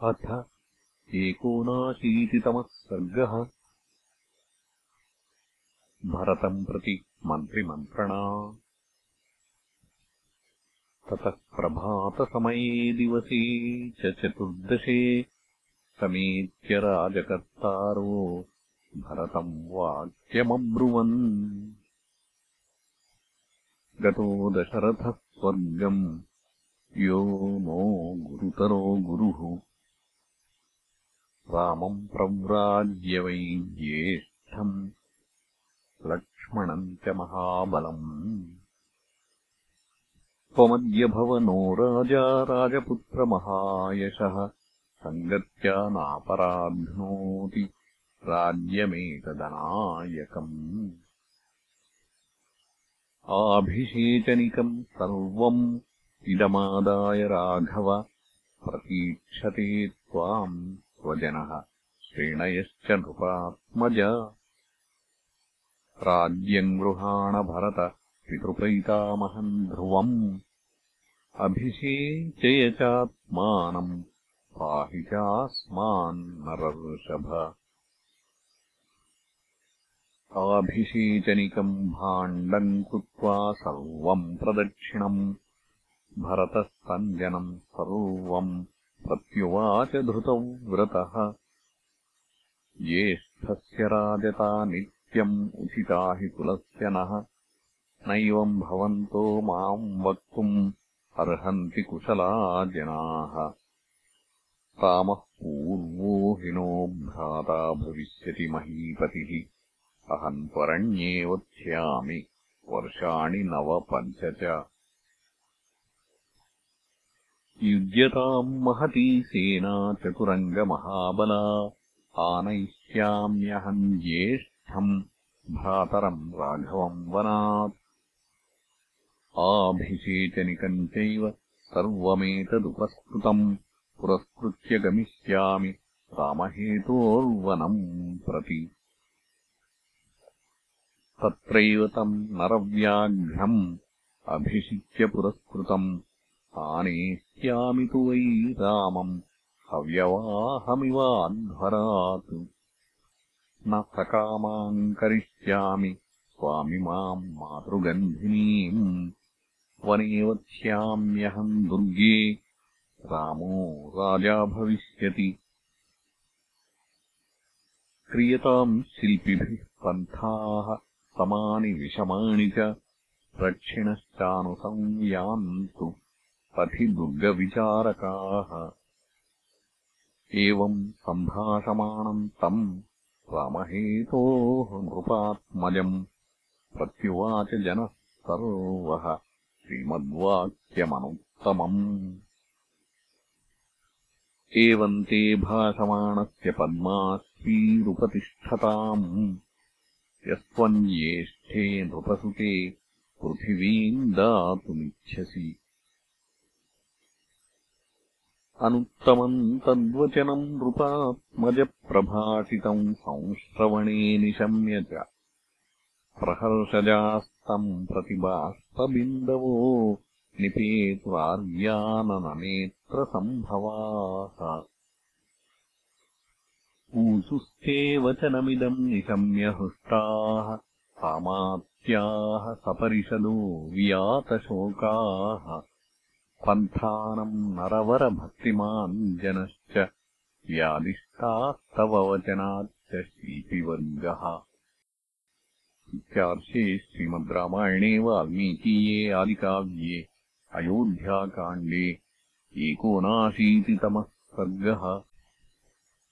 अथ एकोनाशीतितमः सर्गः। भरतम् प्रति मन्त्रिमन्त्रणा। ततः प्रभातसमये दिवसे च चतुर्दशे समेत्य राजकर्तारो भरतम् वाक्यमब्रुवन्। गतो दशरथः स्वर्गम् यो नो गुरुतरो गुरुः रामम् प्रव्राज्य वै ज्येष्ठम् लक्ष्मणम् च महाबलम्। त्वमद्य भव नो राजा राजपुत्रमहायशः सङ्गत्या नापराध्नोति राज्यमेतदनायकम्। आभिषेचनिकम् सर्वम् इदमादाय राघव प्रतीक्षते त्वाम् स्वजनः श्रेणयश्च नृपात्मज। राज्यम् गृहाण भरत पितृपैतामहम् ध्रुवम्। अभिषेचय चात्मानम् पाहि चास्मान्नरऋषभ आभिषेचनिकम् भाण्डम् कृत्वा सर्वम् प्रदक्षिणम् भरतस्तञ्जनम् सर्वम् प्रत्युवाच धृतव्रतः ज्येष्ठस्य राजता नित्यम् उचिता हि कुलस्य नः। नैवम् भवन्तो माम् वक्तुम् अर्हन्ति कुशला जनाः रामः पूर्वो हि नो भ्राता भविष्यति महीपतिः। अहम् त्वरण्ये वक्ष्यामि। वर्षाणि नव पञ्च च युज्यताम् महती सेना चतुरङ्गमहाबला आनयिष्याम्यहम् ज्येष्ठम् भ्रातरम् राघवम् वनात्। आभिषेचनिकम् चैव सर्वमेतदुपस्कृतम् पुरस्कृत्य गमिष्यामि रामहेतोर्वनम् प्रति। तत्रैव तम् नरव्याघ्रम् अभिषिच्य पुरस्कृतम् आनेष्यामि तु वै रामम् हव्यवाहमिवाध्वरात् न सकामाम् करिष्यामि स्वामिमाम् मातृगन्धिनीम्। वने वक्ष्याम्यहम् दुर्गे रामो राजा भविष्यति। क्रियताम् शिल्पिभिः पन्थाः समानि विषमाणि च रक्षिणश्चानुसंयान्तु पथि दुर्गविचारकाः एवम् सम्भाषमाणम् तम् रामहेतोः नृपात्मजम् प्रत्युवाच जनः सर्वः श्रीमद्वाक्यमनुत्तमम्। एवम् ते भाषमाणस्य पद्माश्रीरुपतिष्ठताम् यस्त्वम् ज्येष्ठे नृपसुते पृथिवीम् दातुमिच्छसि अनुत्तमम् तद्वचनम् नृपात्मजप्रभाषितम् संश्रवणे निशम्य च। प्रहर्षजास्तम् प्रतिबाष्पबिन्दवो निपेतुरार्यानननेत्रसम्भवाः ऊचुस्ते वचनमिदम् निशम्य हृष्टाः सामात्याः सपरिषदो वियातशोकाः पन्थानम् नरवरभक्तिमान् जनश्च व्यादिष्टास्तव वचनाच्च शिल्पिवर्गः इत्यार्षे श्रीमद् रामायणे वाल्मीकीये आदिकाव्ये अयोध्याकाण्डे एकोनाशीतितमः सर्गः